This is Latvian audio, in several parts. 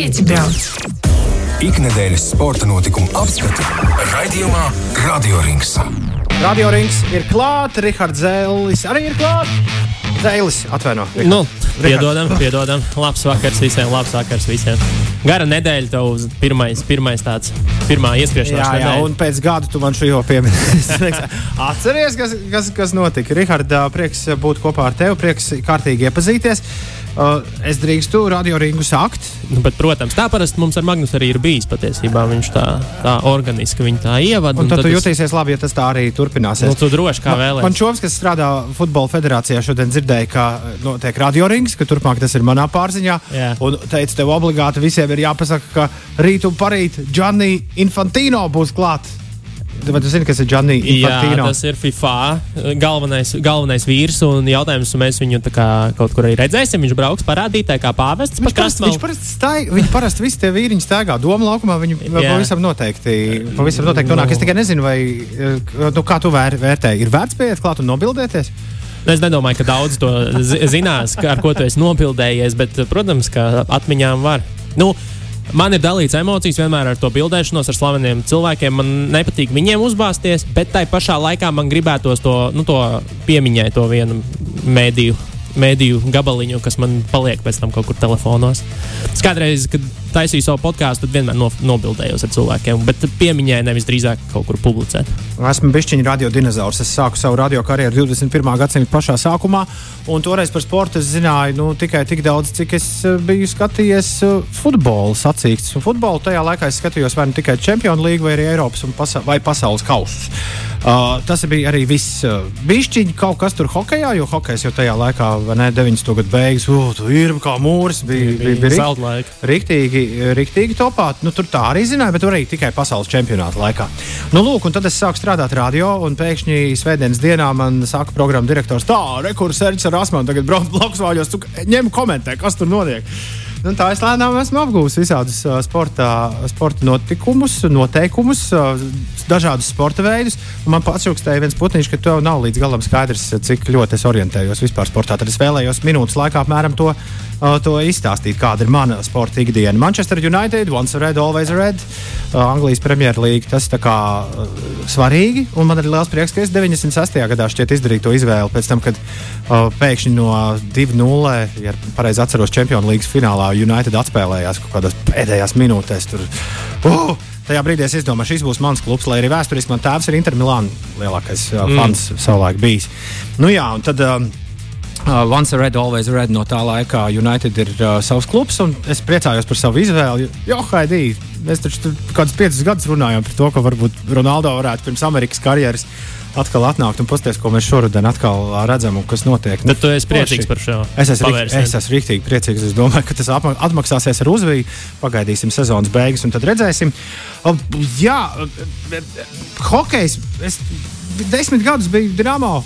Pieci brauc. Ikdienas sporta notikumu apskati raidījumā Radio Rings. Radio rings ir klāts, Rahards Zēlis arī ir klāts. Zēlis atvaino. Nu, piedodam, piedodam. Labs vakars visiem, labs vakars visiem. Gara nedēļa tev uz pirmais, pirmais tāds, pirmā ieskriešanās Jā, jā, nedēļa. un pēc gada tu man šo jau pieminēji. Atceries, kas, kas, kas notika. Rahard, prieks būt kopā ar tevi, prieks kārtīgi iepazīties. Uh, es drīkstu radio ringu sākt. Nu, bet, protams, tā parasti mums ar Magnus arī ir bijis patiesībā. Viņš tā, tā organiski viņa tā ievada. Un tad, tad tu es- jutīsies labi, ja tas tā arī turpināsies. Nu, tu droši kā vēlēsies. Man čovs, kas strādā futbola federācijā, šodien dzirdēja, ka notiek radiorings, ka turpmāk tas ir manā pārziņā. Jā. Un teica, tev obligāti visiem ir jāpasaka, ka rīt un parīt Gianni Infantino būs klāt. Vai tu zini, kas ir Gianni Jā, Infantino? tas ir FIFA galvenais, galvenais vīrs. Un jautājums, vai mēs viņu kā kaut kur arī redzēsim. Viņš brauks parādītē, kā pāvests. Viņš pa parasti, krastmalu. viņš parasti staig, viņi parasti visi tie vīriņi staigā doma laukumā. Viņi Jā. pavisam noteikti, pavisam noteikti nonāk. Es tikai nezinu, vai, eh, nu, kā tu vēr, vērtē. Ir vērts pieiet klāt un nobildēties? Nu, Es nedomāju, ka daudz to zi- zinās, ar ko tu esi nopildējies, bet, protams, ka atmiņām var. Nu, Man ir dalīts emocijas vienmēr ar to bildēšanos ar slaveniem cilvēkiem. Man nepatīk viņiem uzbāzties, bet tai pašā laikā man gribētos to, nu, to piemiņai, to vienu mēdīju, mēdīju gabaliņu, kas man paliek pēc tam kaut kur telefonos. Es kādreiz, kad taisīju savu podkāstu, tad vienmēr no, nobildējos ar cilvēkiem, bet piemiņai nevis drīzāk kaut kur publicēt. Esmu bišķiņš radio dinozaurs. Es sāku savu radio karjeru 21. gadsimta pašā sākumā, un toreiz par sportu es zināju nu, tikai tik daudz, cik es eh, biju skatījies eh, futbola sacīkstus. Futbolu tajā laikā es skatījos vai nu tikai Champions League, vai arī Eiropas pasa vai pasaules kausus. Uh, tas bija arī viss. Uh, Bišķiņi kaut kas tur hokeja, jo hokejs jau tajā laikā, ne, 90. gadu beigas, uh, tur ir kā mūris, bija, bija, bija, bija laika. Riktīgi, riktīgi topā. Nu, tur tā arī zināja, bet arī tikai pasaules čempionāta laikā. Nu, lūk, un tad es sāku strādāt radio, un pēkšņi svētdienas dienā man saka programmu direktors, tā, rekurs Serģis ar Asmanu tagad brauc blakus vāļos, ņem komentē, kas tur notiek. Nu, tā es lēnām esmu apgūlis visādus sporta, sporta notikumus, noteikumus, dažādus sporta veidus. Man pats rūkstēja viens putniņš, ka tev nav līdz galam skaidrs, cik ļoti es orientējos vispār sportā. Tad es vēlējos minūtes laikā apmēram to, uh, to izstāstīt, kāda ir mana sporta ikdiena. Manchester United, once red, always red. Uh, Anglijas Premjerlīga tas kā uh, svarīgi, un man ir liels prieks, ka es 96. gadā šķiet izdarīju to izvēli pēc tam, kad uh, pēkšņi no 2-0, ja pareizi atceros, Champions League finālā United atspēlējās kaut kādās pēdējās minūtēs. Tur, uh, Tajā brīdī es izdomāju, šis būs mans klubs, lai arī vēsturiski man tēvs ir Intermilāna lielākais uh, fans mm. savulaik bijis. Nu jā, un tad um, uh, Once Red, Always Red no tā laika United ir uh, savs klubs, un es priecājos par savu izvēli. Jo, Haidī, mēs taču tur kādus piecus gadus runājām par to, ka varbūt Ronaldo varētu pirms Amerikas karjeras atkal atnākt un pasties, ko mēs šoruden atkal ā, redzam un kas notiek. Bet tu esi priecīgs par šo Es esmu, rikt, es esmu rīktīgi priecīgs. Es domāju, ka tas atma- atmaksāsies ar uzviju. Pagaidīsim sezonas beigas, un tad redzēsim. O, Jā, hokejs. Es desmit gadus biju Dienāmo,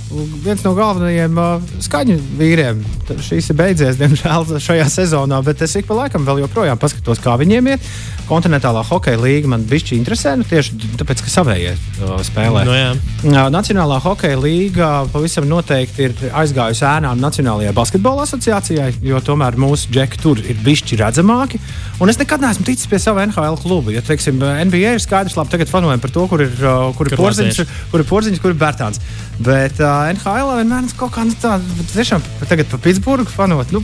viens no galvenajiem uh, skaņu vīriem. Tad Šīs ir beidzies, diemžēl, šajā sezonā, bet es ik pa laikam vēl joprojām paskatos, kā viņiem iet. Kontinentālā hokeja līnija man bišķi interesē, nu, tieši tāpēc, ka savējie uh, spēlē. Nu, jā. Jā, Nacionālā hokeja līnija pavisam noteikti ir aizgājusi ēnām Nacionālajai basketbola asociācijai, jo tomēr mūsu džeki tur ir bišķi redzamāki. Un es nekad neesmu ticis pie sava NHL kluba. Ja, teiksim, NBA ir skaidrs, labi, tagad fanojam par to, kur ir, uh, kur ir porziņš, kur ir porziņš, kur ir Bērtāns. Bet uh, NHL vienmēr ir kaut kā nu, tāda, tiešām tagad pa Pitsburgu fanot. Nu,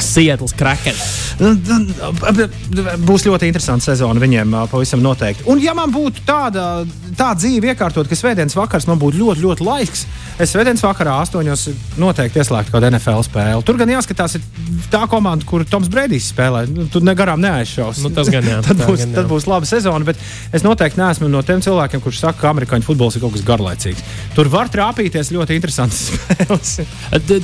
Sietlis Krakens. Nu, nu, Būs ļoti interesanti sezona viņiem pavisam noteikti. Un, ja man būtu tāda, tāda dzīve iekārtot, ka svētdienas vakars man būtu ļoti, ļoti laiks, es svētdienas vakarā astoņos noteikti ieslēgtu kādu NFL spēli. Tur gan jāskatās, ir tā komanda, kur Toms Brīsīs spēlē. Nu, tur negarām neaizšaus. Nu, tas gan jā, tad, būs, gan jā. tad būs laba sezona, bet es noteikti neesmu no tiem cilvēkiem, kurš saka, ka amerikāņu futbols ir kaut kas garlaicīgs. Tur var trāpīties ļoti interesants spēles.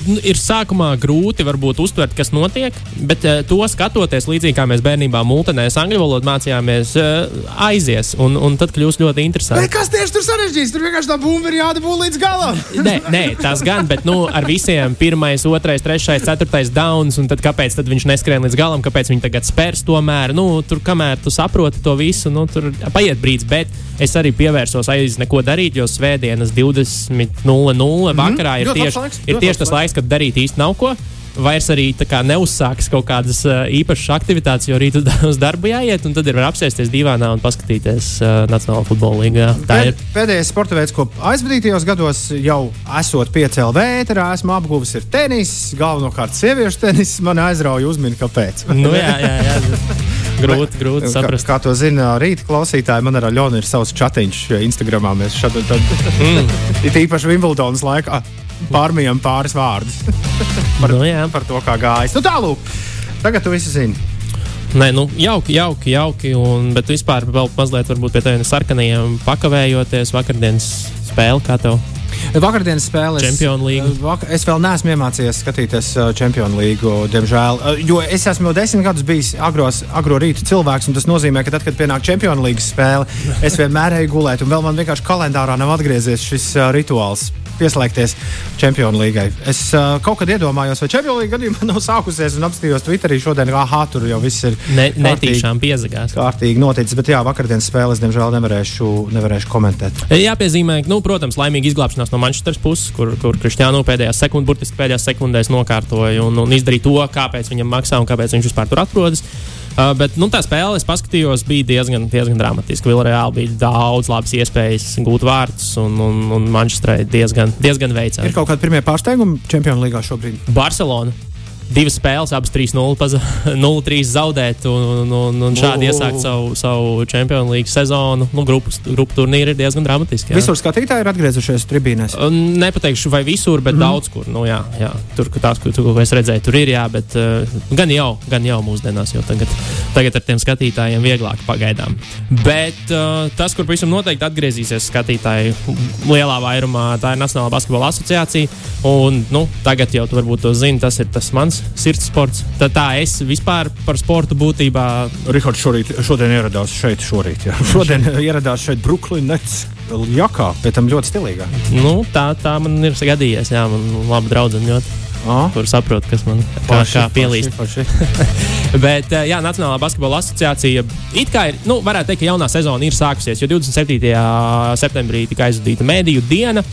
Nu, Ir sākumā grūti varbūt uztvert, kas notiek, bet uh, to skatoties līdzīgi kā mēs bērnībā multinēs angļu valodu mācījāmies, uh, aizies un, un tad kļūs ļoti Bet interesanti. kas tieši tur sarežģīts? Tur vienkārši tā bumba ir jādabū līdz galam. Nē, nē, tas gan, bet nu, ar visiem pirmais, otrais, trešais, ceturtais downs, un tad kāpēc tad viņš neskrien līdz galam, kāpēc viņi tagad spērs tomēr. Nu, tur, kamēr tu saproti to visu, nu, tur paiet brīdis, bet es arī pievērsos aiz neko darīt, jo svētdienas 20.00 vakarā ir Mhm. Ļoti labs tieši, laiks, ir tieši tas laiks, kad darīt īsti nav ko. vairs arī kā, neuzsāks kaut kādas uh, īpašas aktivitātes, jo rīt uz darbu jāiet, un tad ir var apsēsties divānā un paskatīties uh, Nacionālajā futbola līgā. Tā Pēd, ir pēdējais sporta veids, ko aizvadītajos gados jau esot piecēlā vētrā, esmu apguvis ir tenis, galvenokārt sieviešu tenis. Man aizrauja uzmini, kāpēc. nu, jā, jā, jā. Grūti, grūti Kā, saprast. kā to zina rīta klausītāji, man ar Aļonu ir savs chatiņš Instagramā. Mēs šad un tad, mm. it īpaši Wimbledonas laikā, pārmijam pāris vārdus par, Nu, jā. par to, kā gājas. Nu, tālāk, tagad tu visi zini. Nē, nu, jauki, jauki, jauki. Un, bet vispār vēl mazliet pie tādiem sarkanajiem pakavējoties vakardienas spēli, kā tev. Vakardienas spēles. Champions League. Vak es vēl neesmu iemācījies skatīties uh, Champions League, diemžēl. Uh, jo es esmu jau desmit gadus bijis agros, agro rīta cilvēks, un tas nozīmē, ka tad, kad pienāk Champions League spēle, es vienmēr eju gulēt, un vēl man vienkārši kalendārā nav atgriezies šis rituāls. Pieslēgties Champions League. Es uh, kaut kad iedomājos, vai Champions League gadījumā nav sākusies, un apstājos Twitterī šodien, kā ah, tur jau viss ir Ne, netīšām piezagās. kārtīgi noticis. Bet jā, vakardienas spēles, diemžēl, nevarēšu, nevarēšu komentēt. Jāpiezīmē, ka, nu, protams, laimīga izglābšanās no Manchesteras puses, kur, kur Kristiānu pēdējās sekundēs, burtiski pēdējās sekundēs nokārtoja un, un izdarīja to, kāpēc viņam maksā un kāpēc viņš vispār tur atrodas. Uh, bet nu, tā spēle, es paskatījos, bija diezgan, diezgan dramatiska. Vilreāli bija daudz labas iespējas gūt vārdus, un, un, un Manchesterai diezgan, diezgan Ir veicami. kaut kādi pirmie pārsteigumi Champions League šobrīd. Barcelona. Divas spēles, abas 3-0, paza- 0-3 zaudēt, un, un, un, un šādi iesākt savu, savu Champions League sezonu. Nu, grupas, grupu turnīri ir diezgan dramatiski. jā. Visur skatītāji ir atgriezušies tribīnēs. Nepateikšu, vai visur, bet mm. daudz kur. Nu, jā, jā. Tur, kur tās, kur, tur, ko es redzēju, tur ir jā, bet uh, gan jau, gan jau mūsdienās, jo tagad, tagad ar tiem skatītājiem vieglāk pagaidām. Bet uh, tas, kur pavisam noteikti atgriezīsies skatītāji lielā vairumā, tā ir Nacionālā basketbola asociācija. Un, nu, tagad jau varbūt to zini, tas ir tas mans sirds sports. Tad tā es vispār par sportu būtībā Rihards šorīt, šodien ieradās šeit. Šorīt, jā. šodien ieradās šeit Brooklyn Nets jakā, pēc tam ļoti stilīgā. nu, tā, tā man ir gadījies. Jā, man labi draudzene ļoti. Ah, Kur saprotu, kas man kā, kā pielīst. Forši, forši. Bet jā, Nacionālā basketbola asociācija it kā ir, nu, varētu teikt, ka jaunā sezona ir sākusies, jo 27. septembrī tika aizvadīta mēdīju diena,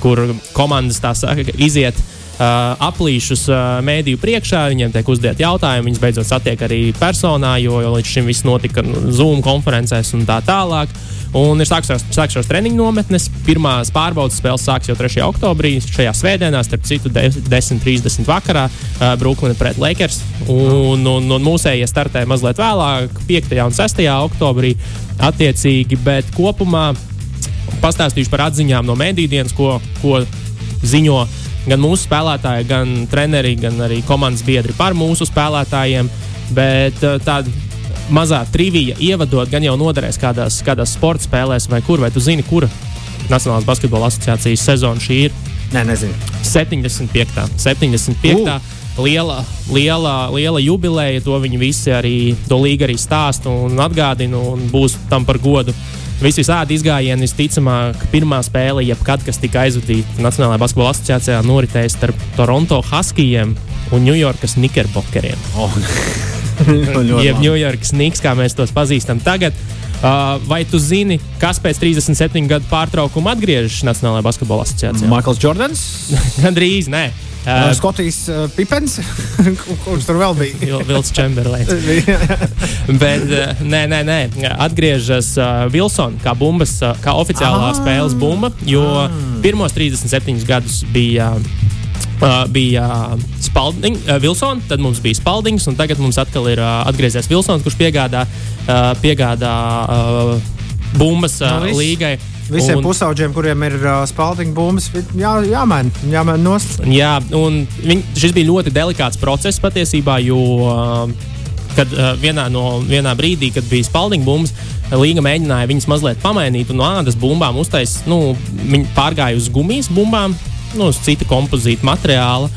kur komandas tā saka, iziet. Uh, aplīšus uh, mēdīju priekšā, viņiem tiek uzdot jautājumi, viņas beidzot satiek arī personā, jo, jo līdz šim viss notika nu, Zoom konferencēs un tā tālāk. Un ir sākušās, sākušās treniņu nometnes. Pirmās pārbaudas spēles sāksies jau 3. oktobrī. Šajā svētdienā, starp citu, 10.30 vakarā uh, Brooklyn pret Lakers. Un, un, un mūsējie startē mazliet vēlāk, 5. un 6. oktobrī attiecīgi, bet kopumā pastāstīšu par atziņām no mēdīdienas, ko, ko ziņo gan mūsu spēlētāji, gan treneri, gan arī komandas biedri par mūsu spēlētājiem. Bet uh, tāda mazā trivija ievadot gan jau noderēs kādās, kādās sporta spēlēs, vai kur, vai tu zini, kura Nacionālās basketbola asociācijas sezona šī ir Nē, nezinu. 75. 75. Liela, liela, liela jubileja, to viņi visi arī, to līga arī stāsta un atgādina, un būs tam par godu. Visi visādi izgājieni, visticamāk, pirmā spēle, jebkad, kas tika aizvadīta Nacionālajā basketbola asociācijā, noritēja starp Toronto Huskijiem un Ņujorkas Knickerbockeriem. Oh. Jeb Ņujorkas Knicks, kā mēs tos pazīstam tagad. Uh, vai tu zini, kas pēc 37 gadu pārtraukuma atgriežas Nacionālajā basketbola asociācijā? Maikls Jordans, Gan drīz, nē. Uh, Uh, Skotijas uh, Pipens, kurš tur vēl bija. Vil- Vilts Čemberlēns. Bet, uh, nē, nē, nē. atgriežas uh, Vilsons kā, bumbas, uh, kā oficiālā Ah. spēles bumba, jo pirmos 37 gadus bija. Uh, bija Spalding, uh, Vilsons, tad mums bija Spaldings, un tagad mums atkal ir uh, atgriezies Vilsons, kurš piegādā, uh, piegādā uh, bumbas uh, Nu, viss. līgai. Visiem Un- pusauģiem, kuriem ir uh, spaldīgi bumbas, jā, jāmaina, jāmaina nost. Jā, un viņ, šis bija ļoti delikāts process patiesībā, jo uh, kad, uh, vienā, no, vienā brīdī, kad bija spalding bumbas, Līga mēģināja viņas mazliet pamainīt, un no ādas bumbām uztaisīt, nu, viņi pārgāja uz gumijas bumbām, nu, uz cita kompozīta materiāla.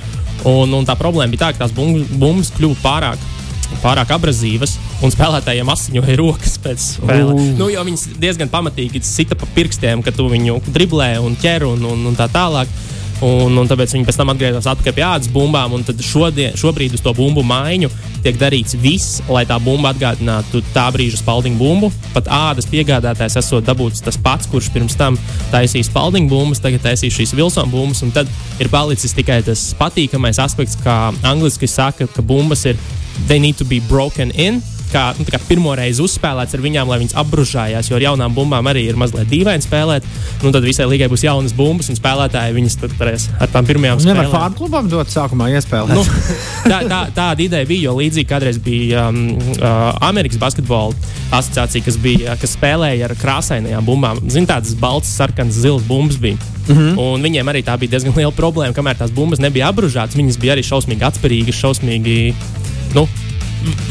Un, un tā problēma bija tā, ka tās bum- bumbas kļuva pārāk. Pārāk abrazīvas, un spēlētājiem asiņoja rokas pēc spēles. Ū. Nu, jo viņas diezgan pamatīgi sita pa pirkstiem, kad tu viņu driblē un ķer un, un, un tā tālāk. Un, un tāpēc viņi pēc tam atgriezās atpakaļ pie ādas bumbām. Tad šodien, šobrīd uz to bumbu maiņu tiek darīts viss, lai tā bumba atgādinātu tā brīža spalding bumbu. Pat ādas piegādātājs esot dabūts tas pats, kurš pirms tam taisīja spalding bumbas, tagad taisīs šīs Wilsona bumbas. Tad ir palicis tikai tas patīkamais aspekts, kā angliski saka, ka bumbas ir they need to be broken in kā, nu, kā pirmo reizi uzspēlēts ar viņām, lai viņas apbružājās. Jo ar jaunām bumbām arī ir mazliet dīvaini spēlēt. Nu, tad visai līgai būs jaunas bumbas, un spēlētāji viņas varēs ar tām pirmajām spēlēm. Nevar fārdu klubam dot sākumā iespēlēt. Nu, tā, tā, tāda ideja bija, jo līdzīgi kādreiz bija um, uh, Amerikas basketbola asociācija, kas, bija, kas spēlēja ar krāsainajām bumbām. Zini, tādas balts, sarkanas, zilas bumbas bija. Mm -hmm. Un viņiem arī tā bija diezgan liela problēma, kamēr tās bumbas nebija apbružātas. Viņas bija arī šausmīgi atspērīgas, šausmīgi. Nu,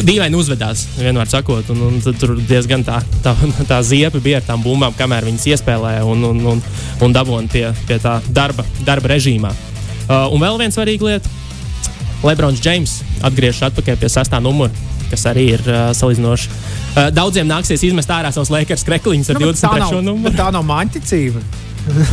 dīvaini uzvedās, vienmēr sakot. Un, un tur diezgan tā, tā, tā ziepa bija ar tām bumbām, kamēr viņas iespēlēja un, un, un, un dabūja pie, pie tā darba, darba režīmā. Uh, un vēl viena svarīga lieta. Lebrons Džeims atgriežas atpakaļ pie sastā numura, kas arī ir uh, salīdzinoši. Uh, daudziem nāksies izmest ārā savus Lakers krekliņus ar nu, 23. numuru. Tā nav manticība.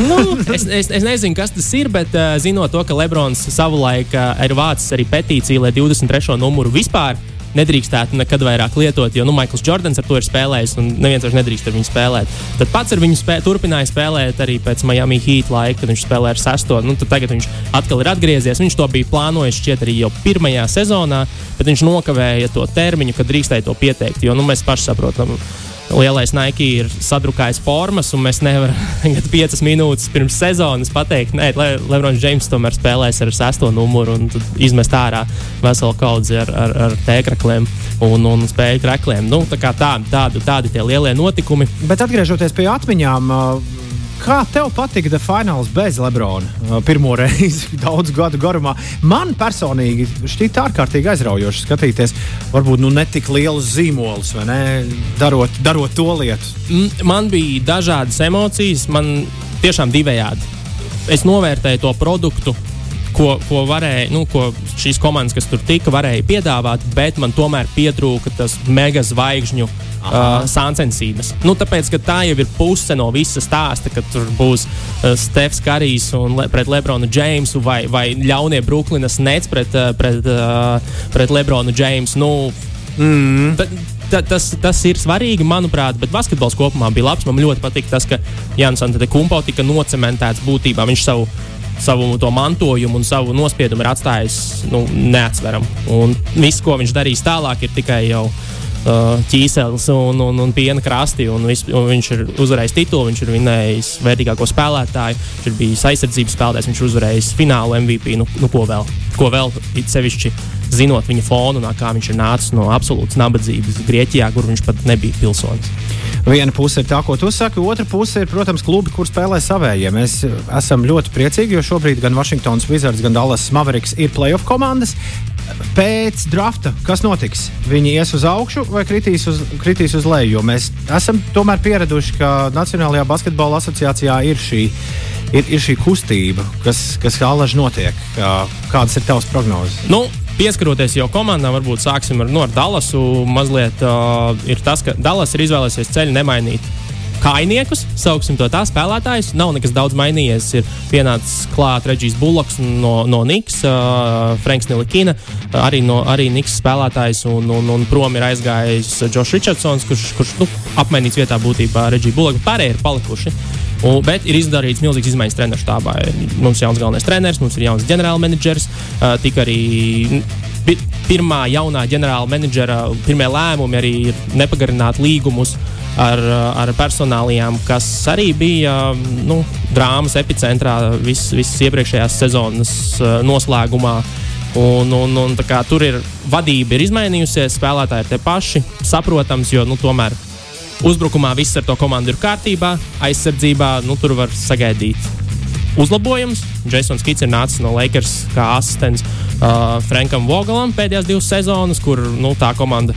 nu, es, es, es nezinu, kas tas ir, bet uh, zinot to, ka Lebrons savulaik uh, ir vācis arī petīciju, lai 23. numuru vispār nedrīkstētu nekad vairāk lietot, jo nu, Maikls Jordans ar to ir spēlējis, un neviens vairs nedrīkst ar viņu spēlēt. Tad pats ar viņu spē, turpināja spēlēt arī pēc Miami Heat laika, kad viņš spēlēja ar sesto. Nu, tagad viņš atkal ir atgriezies. Viņš to bija plānojis šķiet arī jau pirmajā sezonā, bet viņš nokavēja to termiņu, kad drīkstēja to pieteikt. Jo nu, mēs paši saprotam, lielais Nike ir sadrukājis formas, un mēs nevaram tagad piecas minūtes pirms sezonas pateikt, nē, Le Lebrons Džeims tomēr spēlēs ar sesto numuru un izmest ārā veselu kaudzi ar, ar, ar tēkrakliem un, un spēļu krekliem. Nu, tā tā, tādi, tādi tie lielie notikumi. Bet atgriežoties pie atmiņām. Uh Kā tev patika The Finals bez Lebrona? Pirmo reizi daudzu gadu garumā. Man personīgi šķiet ārkārtīgi aizraujoši skatīties, varbūt nu, ne tik lielus zīmolus, ne, darot, darot to lietu. Man bija dažādas emocijas, man tiešām divējādi. Es novērtēju to produktu, ko, ko, varēja, nu, ko šīs komandas, kas tur tika, varēja piedāvāt, bet man tomēr pietrūka tas mega zvaigžņu uh, sāncensības. Nu, tāpēc, tā jau ir puse no visa stāsta, ka tur būs uh, Stefs Karijs un le, pret Lebronu Džeimsu vai, vai ļaunie Brooklynas nets pret, uh, pret, uh, pret Lebronu Džeimsu. Nu, mm. ta, ta, tas, tas ir svarīgi, manuprāt, bet basketbols kopumā bija labs. Man ļoti patīk tas, ka Jānis Antetokumpo tika nocementēts būtībā. Viņš savu savu to mantojumu un savu nospiedumu ir atstājis nu, neatsveramu. Un viss, ko viņš darīs tālāk, ir tikai jau Uh, ķīseles un, un, un piena krasti. Un vis, un viņš ir uzvarējis titulu, viņš ir vinējis vērtīgāko spēlētāju, viņš ir bijis aizsardzības spēlētājs, viņš ir uzvarējis finālu MVP. Nu, nu, ko vēl? Ko vēl it sevišķi zinot viņa fonu, kā viņš ir nācis no absolūtas nabadzības Grieķijā, kur viņš pat nebija pilsonis. Viena puse ir tā, ko tu saki, otra puse ir, protams, klubi, kur spēlē savējie. Mēs esam ļoti priecīgi, jo šobrīd gan Washingtonas Wizards, gan Dallas Mavericks ir playoff komandas. Pēc drafta, kas notiks? Viņi ies uz augšu vai kritīs uz, kritīs uz leju? Jo mēs esam tomēr pieraduši, ka Nacionālajā basketbola asociācijā ir šī, ir, ir šī kustība, kas, kas alaži notiek. Kādas ir tavas prognozes? Nu, Pieskaroties jau komandām, varbūt sāksim ar, no, ar Dallasu. Mazliet uh, ir tas, ka Dallas ir izvēlējies ceļu nemainīt kainiekus, sauksim to tā, spēlētājus. Nav nekas daudz mainījies. Ir pienācis klāt Reģijs Buloks no, no Niks, uh, Franks Nilikina, uh, arī, no, arī Niks spēlētājs, un, un, un prom ir aizgājis Džošs Richardsons, kurš, kurš nu, apmainīts vietā būtībā Reģija Buloka. Pārējie ir palikuši. Un, bet ir izdarīts milzīgs izmaiņas treneru štābā. Mums ir jauns galvenais treneris, mums ir jauns ģenerālmenedžers. Uh, Tik arī pirmā jaunā ģenerālmenedžera pirmie lēmumi arī ir nepagarināt līgumus ar, ar personālijām, kas arī bija nu, drāmas epicentrā visas vis iepriekšējās sezonas noslēgumā. Un, un, un, kā, tur ir vadība ir izmainījusies, spēlētāji ir tie paši. Saprotams, jo nu, tomēr Uzbrukumā viss ar to komandu ir kārtībā, aizsardzībā nu, tur var sagaidīt uzlabojums. Jasons Kits ir nācis no Lakers kā asistents uh, Frankam Vogalam pēdējās divas sezonas, kur nu, tā komanda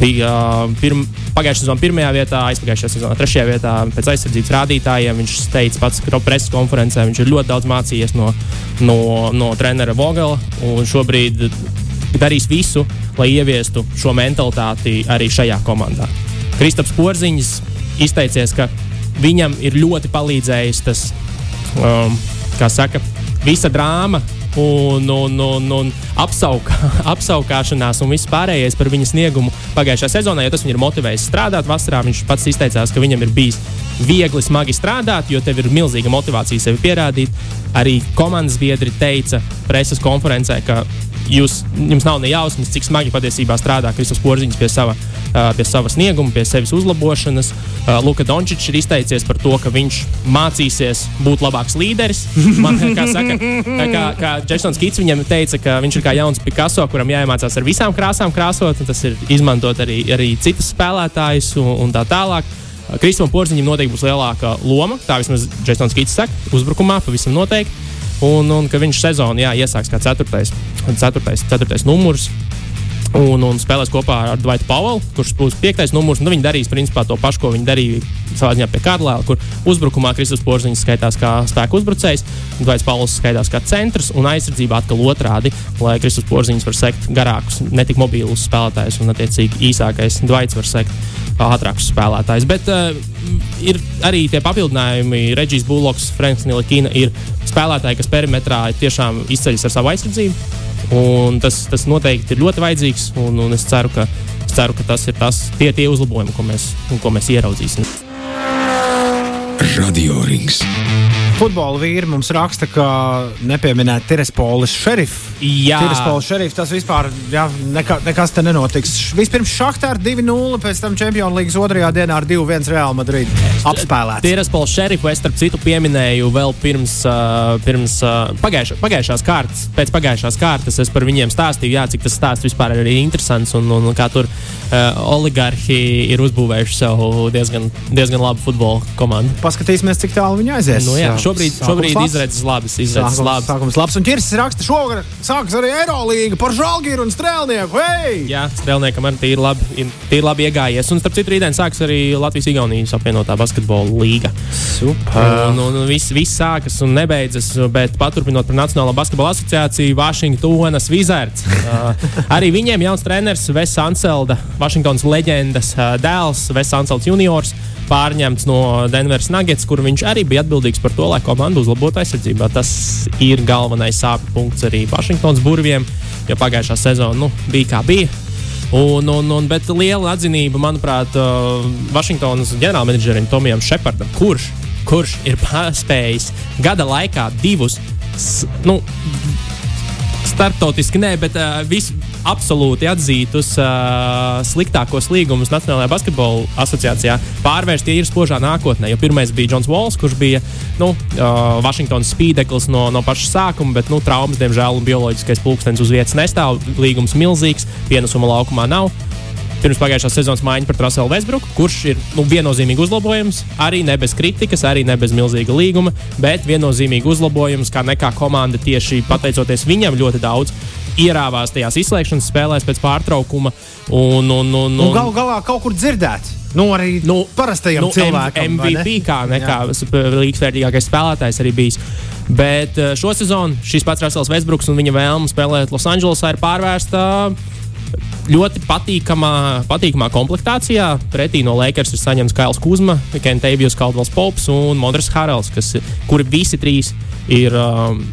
bija uh, pirm, pagājušā sezonā pirmajā vietā, aizpagājušā sezonā trešajā vietā pēc aizsardzības rādītājiem. Viņš teica pats, preses konferencē viņš ir ļoti daudz mācījies no, no, no trenera Vogela un šobrīd darīs visu, lai ieviestu šo mentalitāti arī šajā komandā. Kristaps Porziņš izteicies, ka viņam ir ļoti palīdzējis tas, um, kā saka, visa drāma un, un, un, un apsaukā, apsaukāšanās un viss pārējais par viņa sniegumu pagājušajā sezonā, jo tas viņu ir motivējis strādāt vasarā. Viņš pats izteicās, ka viņam ir bijis viegli, smagi strādāt, jo tev ir milzīga motivācija sevi pierādīt. Arī komandas biedri teica preses konferencē, ka jūs, jums nav ne jausmas, cik smagi patiesībā strādā Kristus Porziņš pie sava, pie sava snieguma, pie sevis uzlabošanas. Luka Dončičs ir izteicies par to, ka viņš mācīsies būt labāks līderis. Man, kā saka, kā, kā Jasons Kits viņam teica, ka viņš ir kā jauns Picasso, kuram jāiemācās ar visām krāsām krāsot, un tas ir izmantot arī, arī citas spēlētājas un, un tā tālāk. Kristam Porziņam noteikti būs lielāka loma, tā vismaz Jasons Kits saka, uzbrukumā pavisam noteikti. Un, un ka viņš sezonu jā, iesāks kā ceturtais, ceturtais, ceturtais numurs. Un, un spēlēs kopā ar Dvaitu Pavelu, kurš būs piektais numurs. Nu, viņi darīs principā to pašu, ko viņi darīja savā ziņā pie Kārlēla, kur uzbrukumā Kristus Porziņš skaitās kā spēku uzbrucējs, Dvaits Pavels skaitās kā centrs un aizsardzībā atkal otrādi, lai Kristus Porziņš var sekt garākus, netik mobilus spēlētājus un attiecīgi īsākais Dvaits var sekt ātrākus spēlētājus. Bet uh, ir arī tie papildinājumi. Reģis Buloks, Franks Nilikina ir spēlētāji, kas perimetrā tiešām izceļas ar savu aizsardzību. Tas, tas noteikti ir ļoti vajadzīgs, un, un es ceru, ka, es ceru, ka tas ir tas, tie, tie uzlabojumi, ko mēs, ko mēs ieraudzīsim. Radio Rings. Futbola vīri mums raksta, ka nepieminēt Tirespolis šerifu. Jā, Tirespolis šerifu tas vispār jā, nekā, nekas te nenotiks. Vispirms Šachtā ar 2-0, pēc tam Čempionu līgas otrajā dienā ar 2-1 Real Madrid apspēlēts. Tirespolis šerifu es starp citu pieminēju vēl pirms, uh, pirms uh, pagājušā, pagājušās kārtas. Pēc pagājušās kārtas es par viņiem stāstīju, jā, cik tas stāsts vispār ir interesants un, un, un kā tur uh, oligarhi ir uzbūvējuši sev diezgan, diezgan labu futbola komandu. Paskatīsimies, cik tālu viņi aizies. Nu, jā, šobrīd šobrīd izredzes labas. Izredzes labas. sākums labs. Un ķirsis raksta, šogad sāks arī Eirolīga par Žalgiru un Strēlnieku. Hey! Jā, strēlniekam arī ir labi, ir labi iegājies. Un, starp citu, rītdien sāks arī Latvijas-Igaunijas apvienotā basketbola līga. Super. Un, un, un viss, viss sākas un nebeidzas, bet paturpinot par Nacionālo basketbola asociāciju, Vašingtonas Wizards. uh, arī viņiem jauns treneris Vesa Anselda, Vašingtonas leģendas uh, dēls, Vesa Anselds juniors. Pārņemts no Denveras Nuggets, kur viņš arī bija atbildīgs par to, lai komanda uzlabotu aizsardzībā. Tas ir galvenais sāpju punkts arī Vašingtonas burviem, jo pagājušā sezona nu, bija kā bija. Un, un, un, bet liela atzinība, manuprāt, uh, Vašingtonas ģenerālmenedžerim Tomijam Šepardam, kurš, kurš ir spējis gada laikā divus, nu, starptautiski nē, bet uh, visu absolūti atzītus uh, sliktākos līgumus Nacionālajā basketbola asociācijā pārvērst ir spožā nākotnē. Jo pirmais bija Džons Vols, kurš bija nu, uh, Vašingtonas spīdeklis no, no paša sākuma, bet nu, traumas, diemžēl, un bioloģiskais pulkstenis uz vietas nestāv. Līgums milzīgs, pienesuma laukumā nav. Pirms pagājušās sezonas maiņa par Raselu Vesbruku, kurš ir nu, viennozīmīgi uzlabojums. Arī ne bez kritikas, arī ne bez milzīga līguma, bet viennozīmīgi uzlabojums, kā nekā komanda tieši pateicoties viņam ļoti daudz ierāvās tajās izslēgšanas spēlēs pēc pārtraukuma. Un, un, un, Un gal galā kaut kur dzirdēt. Nu, arī nu, parastajam nu, cilvēkam. vai ne? MVP kā nekā līdzvērtīgākais spēlētājs arī bijis. Bet eh, šo sezonu šis pats Rasels Vesbruks un viņa vēlme spēlēt Losandželosā ir pārvērsta ļoti patīkamā, patīkamā komplektācijā. Pretī no Lakers ir saņemts Kails Kuzma, Kentavijs Kaldvels Pops un Modris Harals, kas, kuri visi trīs ir. Um,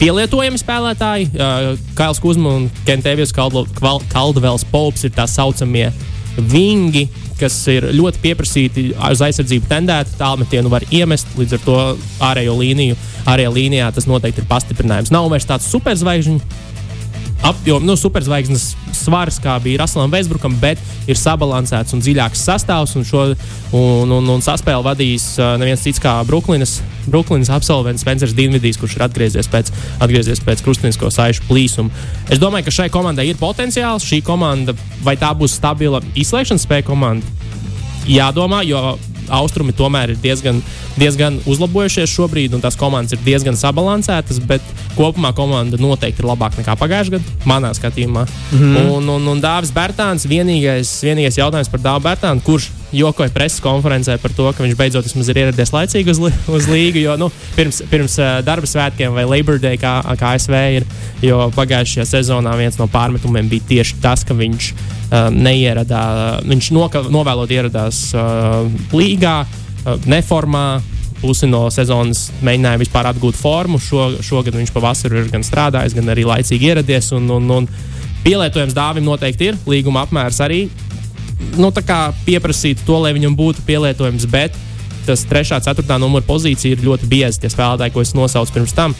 Pielietojami spēlētāji, uh, Kails Kuzma un Kentavijs Kaldvels Pops ir tā saucamie vingi, kas ir ļoti pieprasīti uz aizsardzību tendēti. Tālmetienu var iemest līdz ar to ārējo līniju. Ārējā līnijā tas noteikti ir pastiprinājums. Nav vairs tāds superzvaigžņu apjoms, nu, superzvaigznes svars, kā bija Raslam Vēsbrukam, bet ir sabalansēts un dziļāks sastāvs. Un, šo, un, un, un saspēli vadīs neviens cits kā Brooklynas, Brooklynas absolvents Spencers Dienvidīs, kurš ir atgriezies pēc, atgriezies pēc krustveida saišu plīsuma. Es domāju, ka šai komandai ir potenciāls. Šī komanda, vai tā būs stabila izslēgšanas spēja komanda, jādomā, jo austrumi tomēr ir diezgan, diezgan uzlabojušies šobrīd, un tās komandas ir diezgan sabalansētas, bet kopumā komanda noteikti ir labāka nekā pagājušajā gadā, manā skatījumā. Mm -hmm. Un, un, un Dāvis Bērtāns, vienīgais, vienīgais jautājums par Dāvu Bērtānu, kurš jokoja preses konferencē par to, ka viņš beidzot ir ieradies laicīgi uz, li uz līgu, jo nu, pirms, pirms uh, darba svētkiem vai Labor Day, kā, kā ASV ir, jo pagājušajā sezonā viens no pārmetumiem bija tieši tas, ka viņš neieradās, viņš noka, novēlot ieradās uh, līgā, uh, neformā. pusi no sezonas mēģināja vispār atgūt formu. Šo, šogad viņš pavasarī ir gan strādājis, gan arī laicīgi ieradies. Un, un, un pielietojums dāvim noteikti ir. Līguma apmērs arī nu, pieprasītu to, lai viņam būtu pielietojums. Bet tas 3. un 4. numura pozīcija ir ļoti bieza. Tie spēlētāji, ko es nosaucu pirms tam,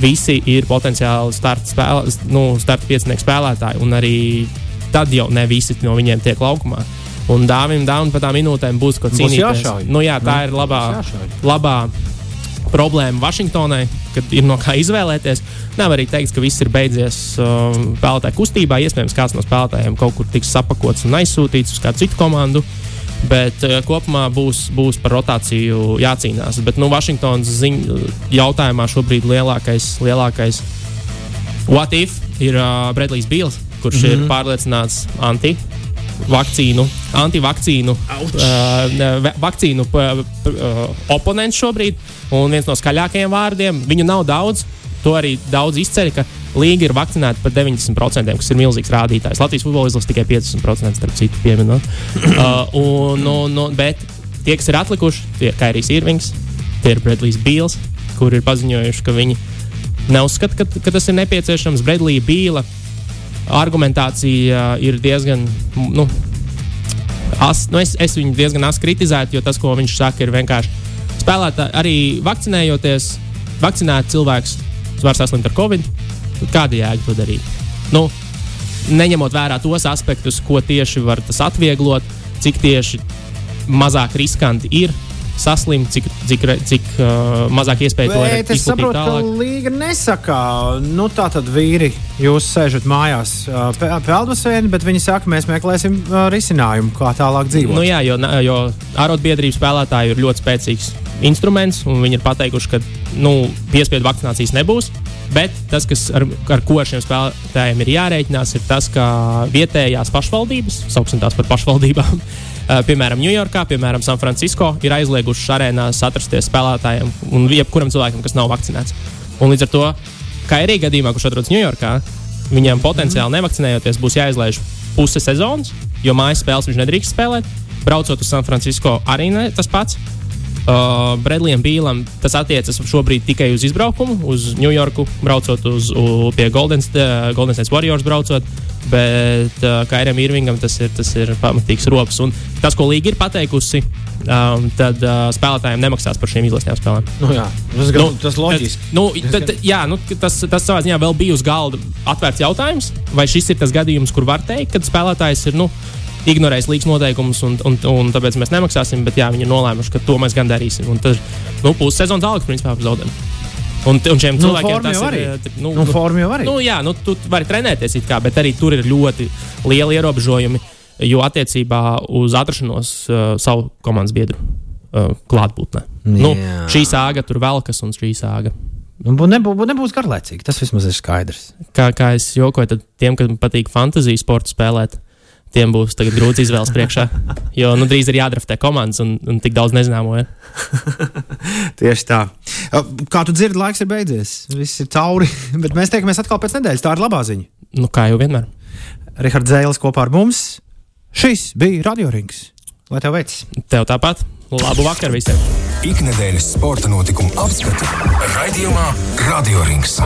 visi ir potenciāli starta, spēlē, nu, starta piecinieku spēlētāji. Un arī tad jau ne visi no viņiem tiek laukumā. Un dāvim, dāvim par tām minūtēm būs ko cīnīties. Nu, jā, tā nu, ir labā, labā problēma Vašingtonai, kad ir no kā izvēlēties. Nav arī teikt, ka viss ir beidzies um, spēlētāju kustībā. Iespējams, kāds no spēlētājiem kaut kur tiks sapakots un aizsūtīts uz kādu citu komandu. Bet uh, kopumā būs, būs par rotāciju jācīnās. Bet nu, Vašingtonas jautājumā šobrīd lielākais, lielākais what if ir uh, Bredlijs Bīls, kurš mm -hmm. ir mhm. pārliecināts anti vakcīnu, antivakcīnu, uh, vakcīnu uh, oponents šobrīd. Un viens no skaļākajiem vārdiem, viņu nav daudz, to arī daudz izceļ, ka līga ir vakcinēta par 90%, kas ir milzīgs rādītājs. Latvijas futbola izlase tikai 50%, starp citu, pieminot. Uh, un, un, un, bet tie, kas ir atlikuši, tie ir Kairijs Irvings, tie ir Bredlijs Bīls, kur ir paziņojuši, ka viņi neuzskata, ka, ka tas ir nepieciešams. Bredlija Bīla argumentācija ir diezgan. Nu, as, nu es, es viņu diezgan asi kritizētu, jo tas, ko viņš saka, ir vienkārši spēlētāji, arī vakcinējoties, vakcinēt cilvēks var saslimt ar covid. Kāda jēga to darīt? Nu, neņemot vērā tos aspektus, ko tieši var tas atvieglot, cik tieši mazāk riskanti ir saslimt, cik, cik, cik uh, mazāk iespēja to izdarīt. Es saprotu, tālāk. ka līga nesaka, nu tā tad vīri, jūs sēžat mājās uh, peldusēni, bet viņi saka, mēs meklēsim uh, risinājumu, kā tālāk dzīvot. Nu jā, jo, jo arotbiedrību spēlētāji ir ļoti spēcīgs instruments, un viņi ir pateikuši, ka nu, piespiedu vakcinācijas nebūs. Bet tas, kas ar, ar ko šiem spēlētājiem ir jārēķinās, ir tas, ka vietējās pašvaldības, sauksim tās par pašvaldībām, piemēram, Ņujorkā, piemēram, San Francisco, ir aizliegušas arēnās atrasties spēlētājiem un jebkuram cilvēkam, kas nav vakcinēts. Un līdz ar to, kā arī gadījumā, kurš atrodas Ņujorkā, viņam potenciāli mhm. nevakcinējoties būs jāizlaiž puse sezonas, jo mājas spēles viņš nedrīkst spēlēt. Braucot uz San Francisco, arī ne tas pats. Uh, Bredlijam Bīlam tas attiecas šobrīd tikai uz izbraukumu, uz Ņujorku, braucot uz, uz pie Golden, uh, Golden State Warriors. Braucot. Bet uh, Kairam Irvingam tas ir, tas ir pamatīgs rops. Un tas, ko Līga ir pateikusi, um, tad uh, spēlētājiem nemaksās par šīm izlasījām spēlēm. Nu, jā, tas, gan, nu, tas loģiski. Nu, tad, jā, nu, tas, tas savā ziņā vēl bija uz galda atvērts jautājums, vai šis ir tas gadījums, kur var teikt, ka spēlētājs ir. Nu, ignorējis līgas noteikumus, un, un, un tāpēc mēs nemaksāsim. Bet jā, viņi ir nolēmuši, ka to mēs gan darīsim. Un tad nu, pussezonas algas principā zaudējam. Un, un šiem nu, cilvēkiem tas ir. Eh, nu, nu, jau arī. Nu, jā, nu, tu vari trenēties, kā, bet arī tur ir ļoti lieli ierobežojumi. Jo attiecībā uz atrašanos uh, savu komandas biedru uh, klātbūtnē. Nu, šī sāga tur velkas un šī sāga. Nu, nebū, nebūs garlaicīgi. Tas vismaz ir skaidrs. Kā, kā es jokoju, tad tiem, kam patīk fantāzijas sporta spēlēt, tiem būs grūts izvēles priekšā. Jo nu, drīz ir jādraftē komandas un, un tik daudz nezināmo. Ja? Tieši tā. Kā tu dzirdi, laiks ir beidzies. Viss ir cauri, bet mēs tiekamies atkal pēc nedēļas. Tā ir labā ziņa. Nu, kā jau vienmēr. Rihards Zēlis kopā ar mums. Šis bija radiorings. Lai tev veicas. Tev tāpat. Labu vakaru visiem! Ikdienas sporta notikumu apskati raidījumā Radio Rings.